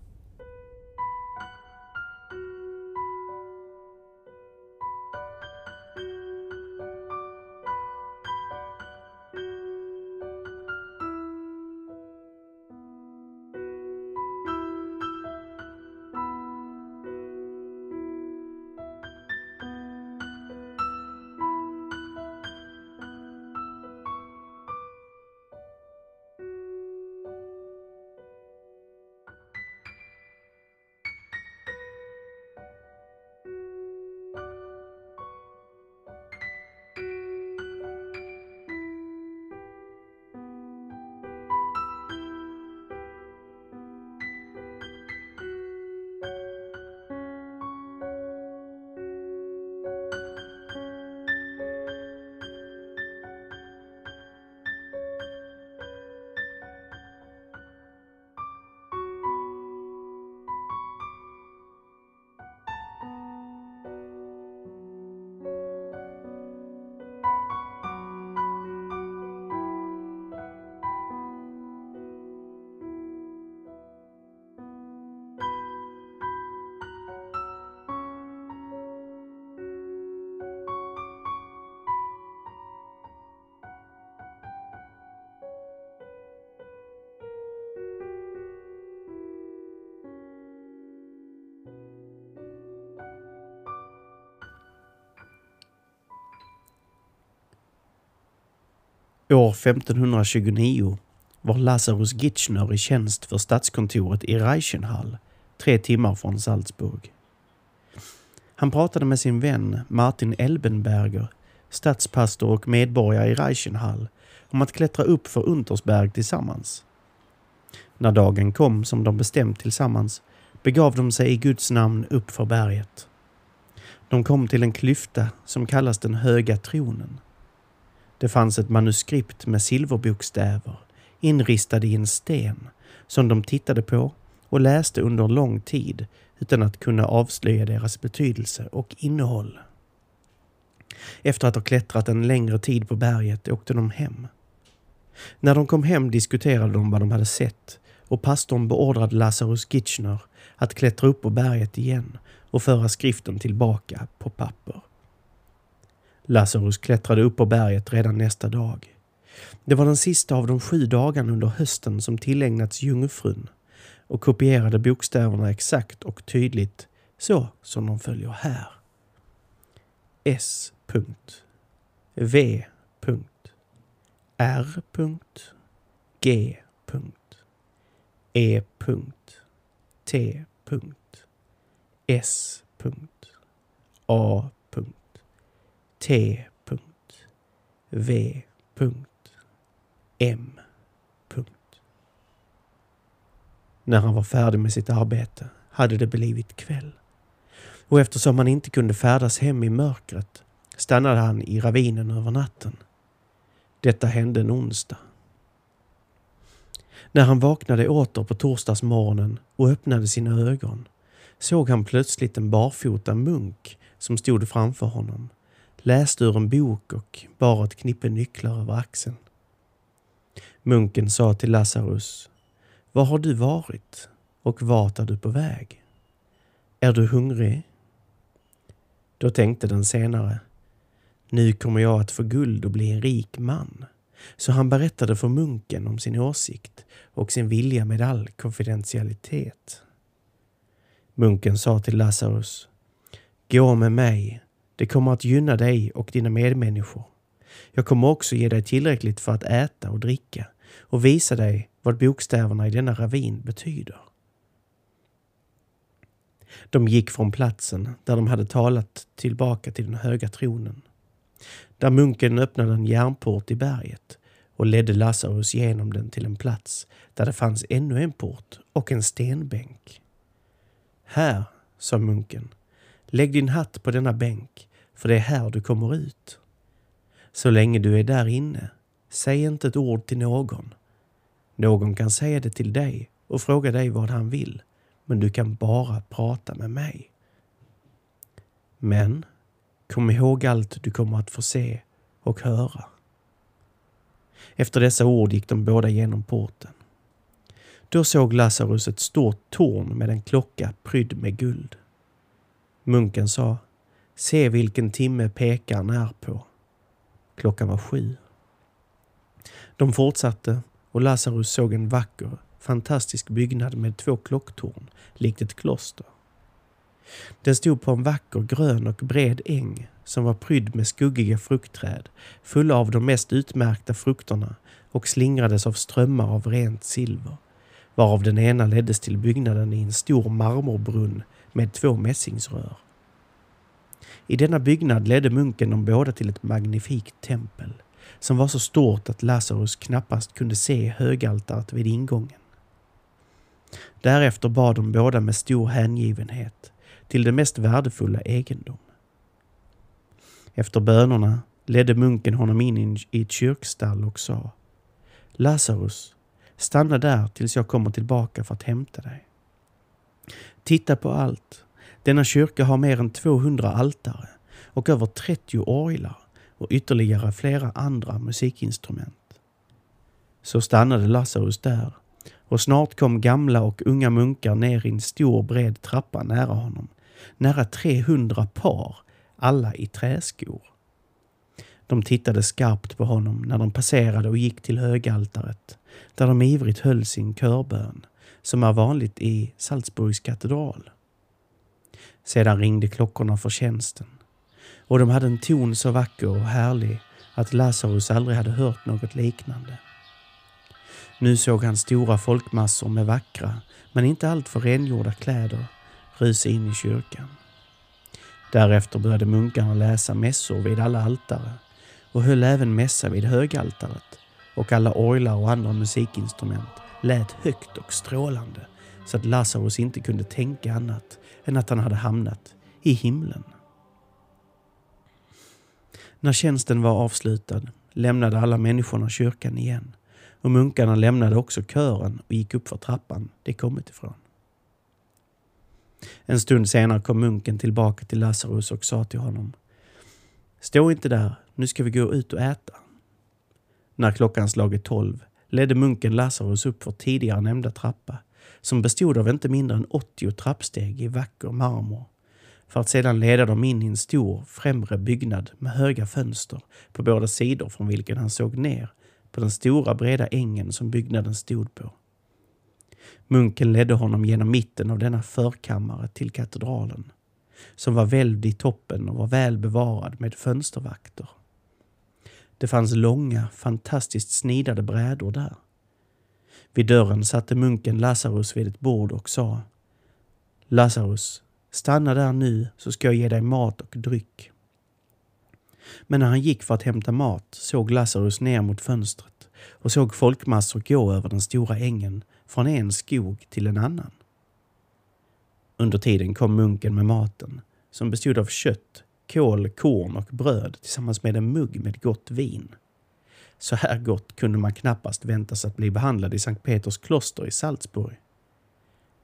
År 1529 var Lazarus Gitschner i tjänst för stadskontoret i Reichenhall, tre timmar från Salzburg. Han pratade med sin vän Martin Elbenberger, stadspastor och medborgare i Reichenhall, om att klättra upp för Untersberg tillsammans. När dagen kom som de bestämt tillsammans begav de sig i Guds namn upp för berget. De kom till en klyfta som kallas den höga tronen. Det fanns ett manuskript med silverbokstäver inristade i en sten som de tittade på och läste under lång tid utan att kunna avslöja deras betydelse och innehåll. Efter att ha klättrat en längre tid på berget åkte de hem. När de kom hem diskuterade de vad de hade sett och pastorn beordrade Lazarus Gitchner att klättra upp på berget igen och föra skriften tillbaka på papper. Lazarus klättrade upp på berget redan nästa dag. Det var den sista av de sju dagarna under hösten som tillägnats jungfrun och kopierade bokstäverna exakt och tydligt så som de följer här. S. V. R. G. E. T. S. A. T. V. M. När han var färdig med sitt arbete hade det blivit kväll. Och eftersom han inte kunde färdas hem i mörkret stannade han i ravinen över natten. Detta hände en onsdag. När han vaknade åter på torsdagsmorgonen och öppnade sina ögon såg han plötsligt en barfota munk som stod framför honom, läste ur en bok och bar ett knippe nycklar över axeln. Munken sa till Lazarus, Var har du varit och vart är du på väg? Är du hungrig? Då tänkte den senare, nu kommer jag att få guld och bli en rik man. Så han berättade för munken om sin åsikt och sin vilja med all konfidentialitet. Munken sa till Lazarus, Gå med mig, det kommer att gynna dig och dina medmänniskor. Jag kommer också ge dig tillräckligt för att äta och dricka och visa dig vad bokstäverna i denna ravin betyder. De gick från platsen där de hade talat tillbaka till den höga tronen. Där munken öppnade en järnport i berget och ledde Lazarus genom den till en plats där det fanns ännu en port och en stenbänk. Här, sa munken, lägg din hatt på denna bänk, för det är här du kommer ut. Så länge du är där inne, säg inte ett ord till någon. Någon kan säga det till dig och fråga dig vad han vill, men du kan bara prata med mig. Men kom ihåg allt du kommer att få se och höra. Efter dessa ord gick de båda genom porten. Då såg Lazarus ett stort torn med en klocka prydd med guld. Munken sa, se vilken timme pekaren är på. Klockan var sju. De fortsatte och Lazarus såg en vacker, fantastisk byggnad med två klocktorn, likt ett kloster. Den stod på en vacker grön och bred äng som var prydd med skuggiga fruktträd, fulla av de mest utmärkta frukterna och slingrades av strömmar av rent silver, varav den ena leddes till byggnaden i en stor marmorbrunn med två mässingsrör. I denna byggnad ledde munken de båda till ett magnifikt tempel som var så stort att Lazarus knappast kunde se högaltaret vid ingången. Därefter bad de båda med stor hängivenhet till det mest värdefulla egendom. Efter bönerna ledde munken honom in i ett kyrkstall och sa Lazarus, stanna där tills jag kommer tillbaka för att hämta dig. Titta på allt. Denna kyrka har mer än 200 altare och över 30 orglar och ytterligare flera andra musikinstrument. Så stannade Lazarus där och snart kom gamla och unga munkar ner i en stor bred trappa nära honom. Nära 300 par, alla i träskor. De tittade skarpt på honom när de passerade och gick till högaltaret där de ivrigt höll sin körbön, som är vanligt i Salzburgs katedral. Sedan ringde klockorna för tjänsten och de hade en ton så vacker och härlig att Lazarus aldrig hade hört något liknande. Nu såg han stora folkmassor med vackra, men inte alltför rengjorda kläder rusa in i kyrkan. Därefter började munkarna läsa mässor vid alla altare och höll även mässa vid högaltaret och alla orglar och andra musikinstrument lät högt och strålande så att Lazarus inte kunde tänka annat än att han hade hamnat i himlen. När tjänsten var avslutad lämnade alla människorna kyrkan igen och munkarna lämnade också kören och gick upp för trappan de kommit ifrån. En stund senare kom munken tillbaka till Lazarus och sa till honom Stå inte där, nu ska vi gå ut och äta. När klockan slagit tolv ledde munken Lazarus upp för tidigare nämnda trappa som bestod av inte mindre än 80 trappsteg i vacker marmor för att sedan leda dem in i en stor främre byggnad med höga fönster på båda sidor från vilken han såg ner på den stora breda ängen som byggnaden stod på. Munken ledde honom genom mitten av denna förkammare till katedralen som var välvd i toppen och var väl bevarad med fönstervakter. Det fanns långa, fantastiskt snidade brädor där. Vid dörren satte munken Lazarus vid ett bord och sa Lazarus, stanna där nu så ska jag ge dig mat och dryck. Men när han gick för att hämta mat såg Lazarus ner mot fönstret och såg folkmassor gå över den stora ängen från en skog till en annan. Under tiden kom munken med maten som bestod av kött, kål, korn och bröd tillsammans med en mugg med gott vin. Så här gott kunde man knappast väntas att bli behandlad i Sankt Peters kloster i Salzburg.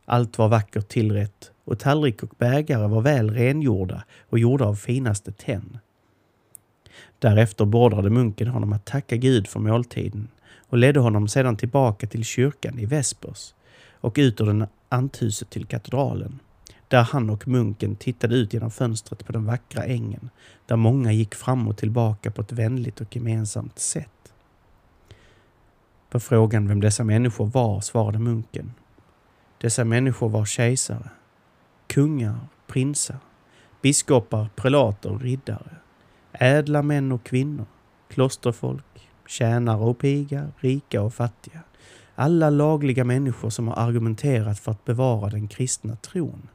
Allt var vackert tillrätt och tallrik och bägare var väl rengjorda och gjorda av finaste tenn. Därefter beordrade munken honom att tacka Gud för måltiden och ledde honom sedan tillbaka till kyrkan i Vespers och ut ur den anthuset till katedralen där han och munken tittade ut genom fönstret på den vackra ängen där många gick fram och tillbaka på ett vänligt och gemensamt sätt. På frågan vem dessa människor var svarade munken. Dessa människor var kejsare, kungar, prinsar, biskopar, prelater och riddare, ädla män och kvinnor, klosterfolk, tjänare och piga, rika och fattiga. Alla lagliga människor som har argumenterat för att bevara den kristna tron.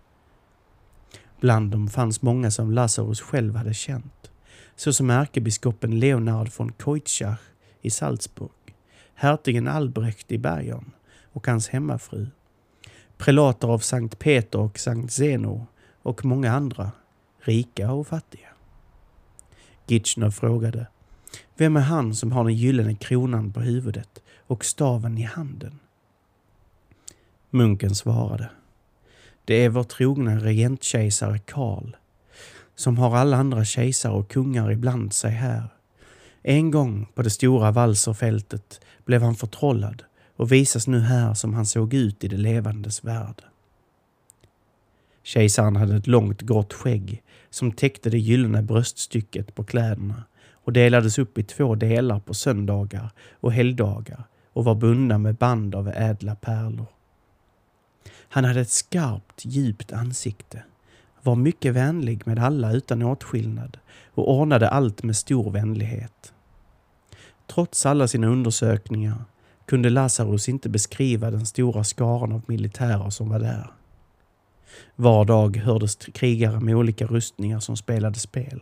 Bland dem fanns många som Lazarus själv hade känt, såsom ärkebiskopen Leonard von Keutschach i Salzburg, hertigen Albrecht i Bergen och hans hemmafru, prelater av Sankt Peter och Sankt Zeno och många andra, rika och fattiga. Gitschner frågade Vem är han som har den gyllene kronan på huvudet och staven i handen? Munken svarade det är vår trogna regentkejsare Karl som har alla andra kejsare och kungar ibland sig här. En gång på det stora valserfältet blev han förtrollad och visas nu här som han såg ut i det levandes värld. Kejsaren hade ett långt grått skägg som täckte det gyllene bröststycket på kläderna och delades upp i två delar på söndagar och helgdagar och var bundna med band av ädla pärlor. Han hade ett skarpt, djupt ansikte, var mycket vänlig med alla utan åtskillnad och ordnade allt med stor vänlighet. Trots alla sina undersökningar kunde Lazarus inte beskriva den stora skaran av militärer som var där. Var dag hördes krigare med olika rustningar som spelade spel.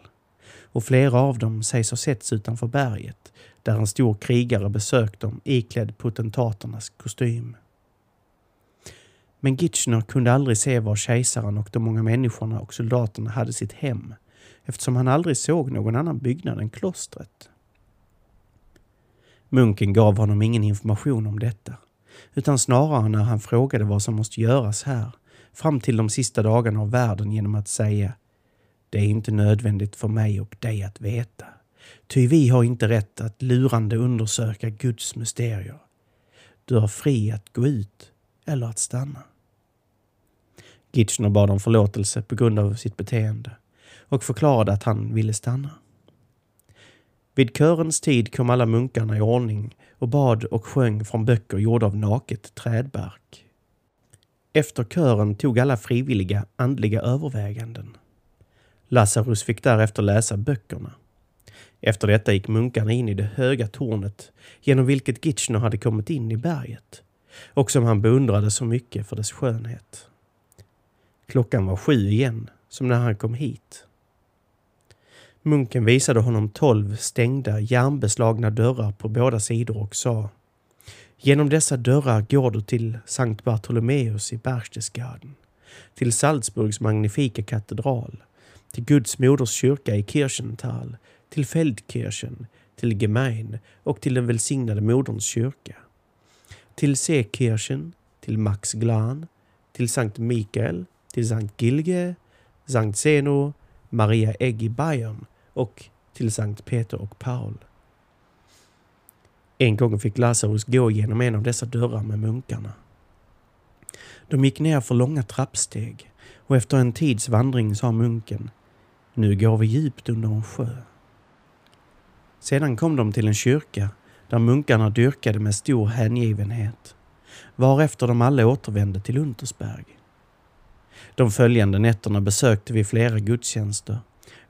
Och flera av dem sägs ha setts utanför berget där en stor krigare besökt dem iklädd potentaternas kostym. Men Gitchner kunde aldrig se var kejsaren och de många människorna och soldaterna hade sitt hem eftersom han aldrig såg någon annan byggnad än klostret. Munken gav honom ingen information om detta utan snarare när han frågade vad som måste göras här fram till de sista dagarna av världen genom att säga Det är inte nödvändigt för mig och dig att veta. Ty vi har inte rätt att lurande undersöka Guds mysterier. Du har fri att gå ut eller att stanna. Gitchner bad om förlåtelse på grund av sitt beteende och förklarade att han ville stanna. Vid körens tid kom alla munkarna i ordning och bad och sjöng från böcker gjorda av naket trädbark. Efter kören tog alla frivilliga andliga överväganden. Lazarus fick därefter läsa böckerna. Efter detta gick munkarna in i det höga tornet genom vilket Gitchner hade kommit in i berget och som han beundrade så mycket för dess skönhet. Klockan var sju igen, som när han kom hit. Munken visade honom tolv stängda, järnbeslagna dörrar på båda sidor och sa Genom dessa dörrar går du till Sankt Bartolomeus i Berchtesgaden, till Salzburgs magnifika katedral, till Guds moders kyrka i Kirchental, till Feldkirchen, till Gemein och till den välsignade moderns kyrka. Till Seekirchen, till Max Glan, till Sankt Mikael, till Sankt Gilge, Sankt Zeno, Maria Egg i Bayern och till Sankt Peter och Paul. En gång fick Lazarus gå genom en av dessa dörrar med munkarna. De gick ner för långa trappsteg och efter en tids vandring sa munken Nu går vi djupt under en sjö. Sedan kom de till en kyrka där munkarna dyrkade med stor hängivenhet varefter de alla återvände till Untersberg. De följande nätterna besökte vi flera gudstjänster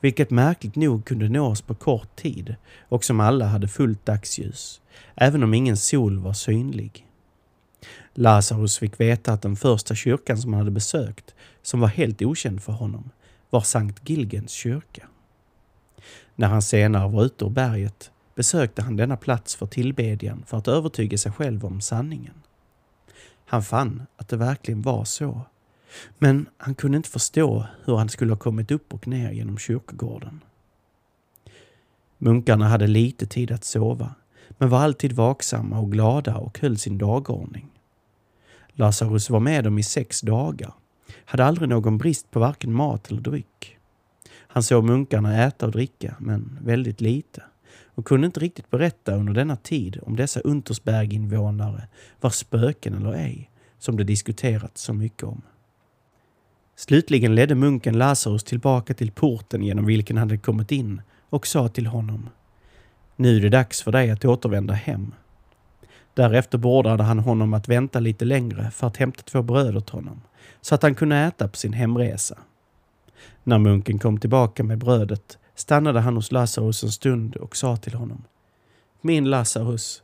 vilket märkligt nog kunde nås på kort tid och som alla hade fullt dagsljus, även om ingen sol var synlig. Lazarus fick veta att den första kyrkan som han hade besökt, som var helt okänd för honom, var Sankt Gilgens kyrka. När han senare var ute ur berget besökte han denna plats för tillbedjan för att övertyga sig själv om sanningen. Han fann att det verkligen var så. Men han kunde inte förstå hur han skulle ha kommit upp och ner genom kyrkogården. Munkarna hade lite tid att sova, men var alltid vaksamma och glada och höll sin dagordning. Lazarus var med dem i sex dagar, hade aldrig någon brist på varken mat eller dryck. Han såg munkarna äta och dricka, men väldigt lite och kunde inte riktigt berätta under denna tid om dessa Untersberginvånare var spöken eller ej, som det diskuterats så mycket om. Slutligen ledde munken Lazarus tillbaka till porten genom vilken han hade kommit in och sa till honom Nu är det dags för dig att återvända hem. Därefter beordrade han honom att vänta lite längre för att hämta två bröd åt honom så att han kunde äta på sin hemresa. När munken kom tillbaka med brödet stannade han hos Lazarus en stund och sa till honom Min Lazarus,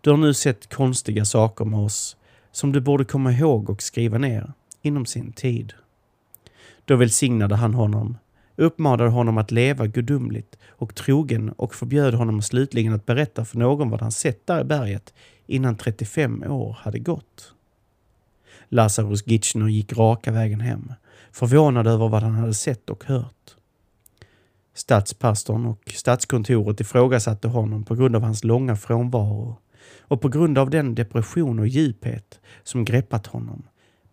du har nu sett konstiga saker med oss som du borde komma ihåg och skriva ner inom sin tid. Då välsignade han honom, uppmanade honom att leva gudomligt och trogen och förbjöd honom slutligen att berätta för någon vad han sett där i berget innan 35 år hade gått. Lazarus Gitchner gick raka vägen hem, förvånad över vad han hade sett och hört. Stadspastorn och stadskontoret ifrågasatte honom på grund av hans långa frånvaro och på grund av den depression och djuphet som greppat honom.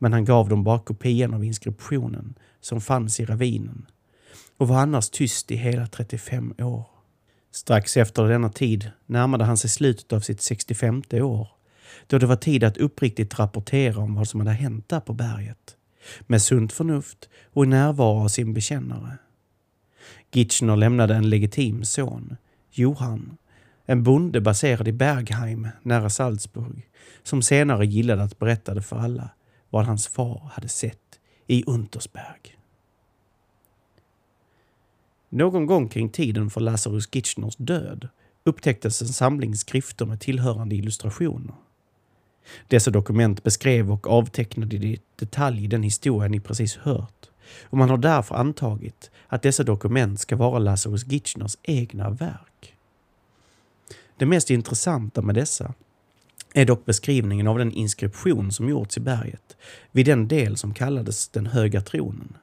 Men han gav dem bara kopian av inskriptionen som fanns i ravinen och var annars tyst i hela 35 år. Strax efter denna tid närmade han sig slutet av sitt 65 år då det var tid att uppriktigt rapportera om vad som hade hänt där på berget med sunt förnuft och i närvaro av sin bekännare. Gitschner lämnade en legitim son, Johan, en bonde baserad i Bergheim nära Salzburg, som senare gillade att berätta det för alla vad hans far hade sett i Untersberg. Någon gång kring tiden för Lazarus Gitchners död upptäcktes en samling skrifter med tillhörande illustrationer. Dessa dokument beskrev och avtecknade i detalj den historia ni precis hört och man har därför antagit att dessa dokument ska vara Lazarus Gitchners egna verk. Det mest intressanta med dessa är dock beskrivningen av den inskription som gjorts i berget vid den del som kallades den höga tronen.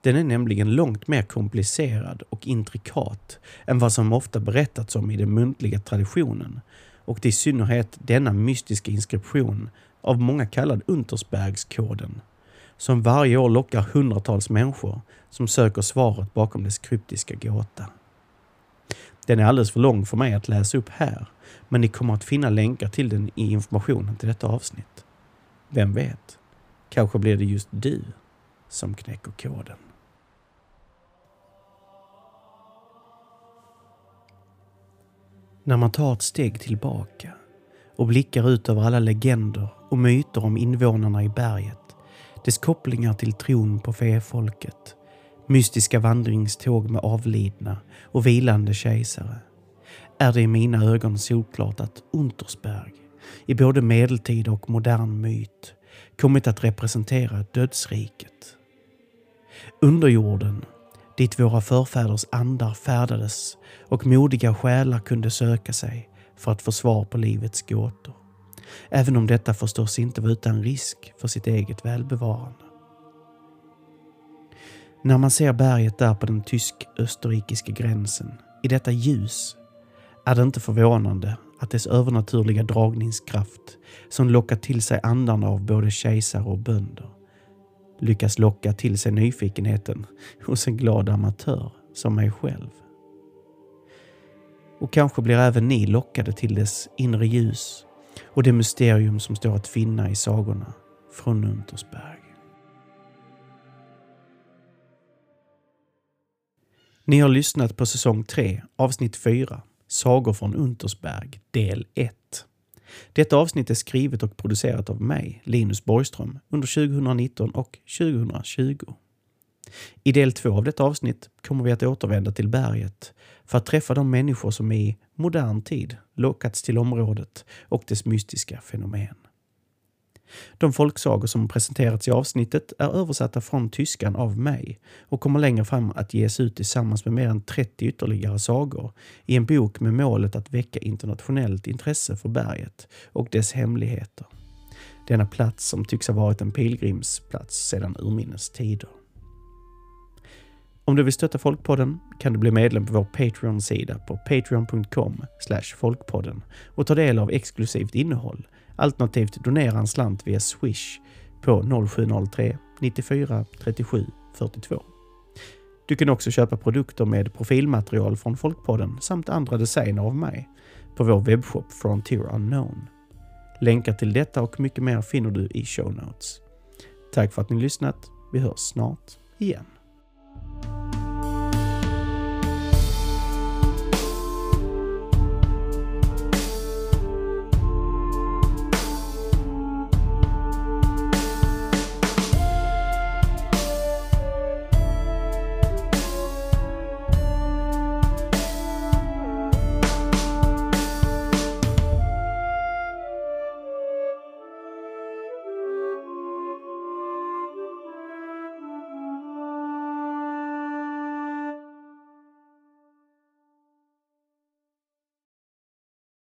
Den är nämligen långt mer komplicerad och intrikat än vad som ofta berättats om i den muntliga traditionen och det i synnerhet denna mystiska inskription av många kallad Untersbergskoden som varje år lockar hundratals människor som söker svaret bakom dess kryptiska gåta. Den är alldeles för lång för mig att läsa upp här, men ni kommer att finna länkar till den i informationen till detta avsnitt. Vem vet? Kanske blir det just du som knäcker koden. När man tar ett steg tillbaka och blickar ut över alla legender och myter om invånarna i berget dess kopplingar till tron på fefolket, mystiska vandringståg med avlidna och vilande kejsare, är det i mina ögon solklart att Untersberg, i både medeltid och modern myt, kommit att representera dödsriket. Underjorden, dit våra förfäders andar färdades och modiga själar kunde söka sig för att få svar på livets gåtor. Även om detta förstås inte var utan risk för sitt eget välbevarande. När man ser berget där på den tysk-österrikiska gränsen, i detta ljus, är det inte förvånande att dess övernaturliga dragningskraft, som lockar till sig andarna av både kejsare och bönder, lyckas locka till sig nyfikenheten hos en glad amatör som mig själv. Och kanske blir även ni lockade till dess inre ljus och det mysterium som står att finna i sagorna från Untersberg. Ni har lyssnat på säsong 3, avsnitt 4, Sagor från Untersberg, del 1. Detta avsnitt är skrivet och producerat av mig, Linus Borgström, under 2019 och 2020. I del 2 av detta avsnitt kommer vi att återvända till berget för att träffa de människor som i modern tid lockats till området och dess mystiska fenomen. De folksagor som presenterats i avsnittet är översatta från tyskan av mig och kommer längre fram att ges ut tillsammans med mer än 30 ytterligare sagor i en bok med målet att väcka internationellt intresse för berget och dess hemligheter. Denna plats som tycks ha varit en pilgrimsplats sedan urminnes tider. Om du vill stötta Folkpodden kan du bli medlem på vår Patreon-sida på patreon.com folkpodden och ta del av exklusivt innehåll Alternativt donera en slant via Swish på 0703 94 37 42. Du kan också köpa produkter med profilmaterial från Folkpodden samt andra designer av mig på vår webbshop Frontier Unknown. Länkar till detta och mycket mer finner du i show notes. Tack för att ni lyssnat. Vi hörs snart igen.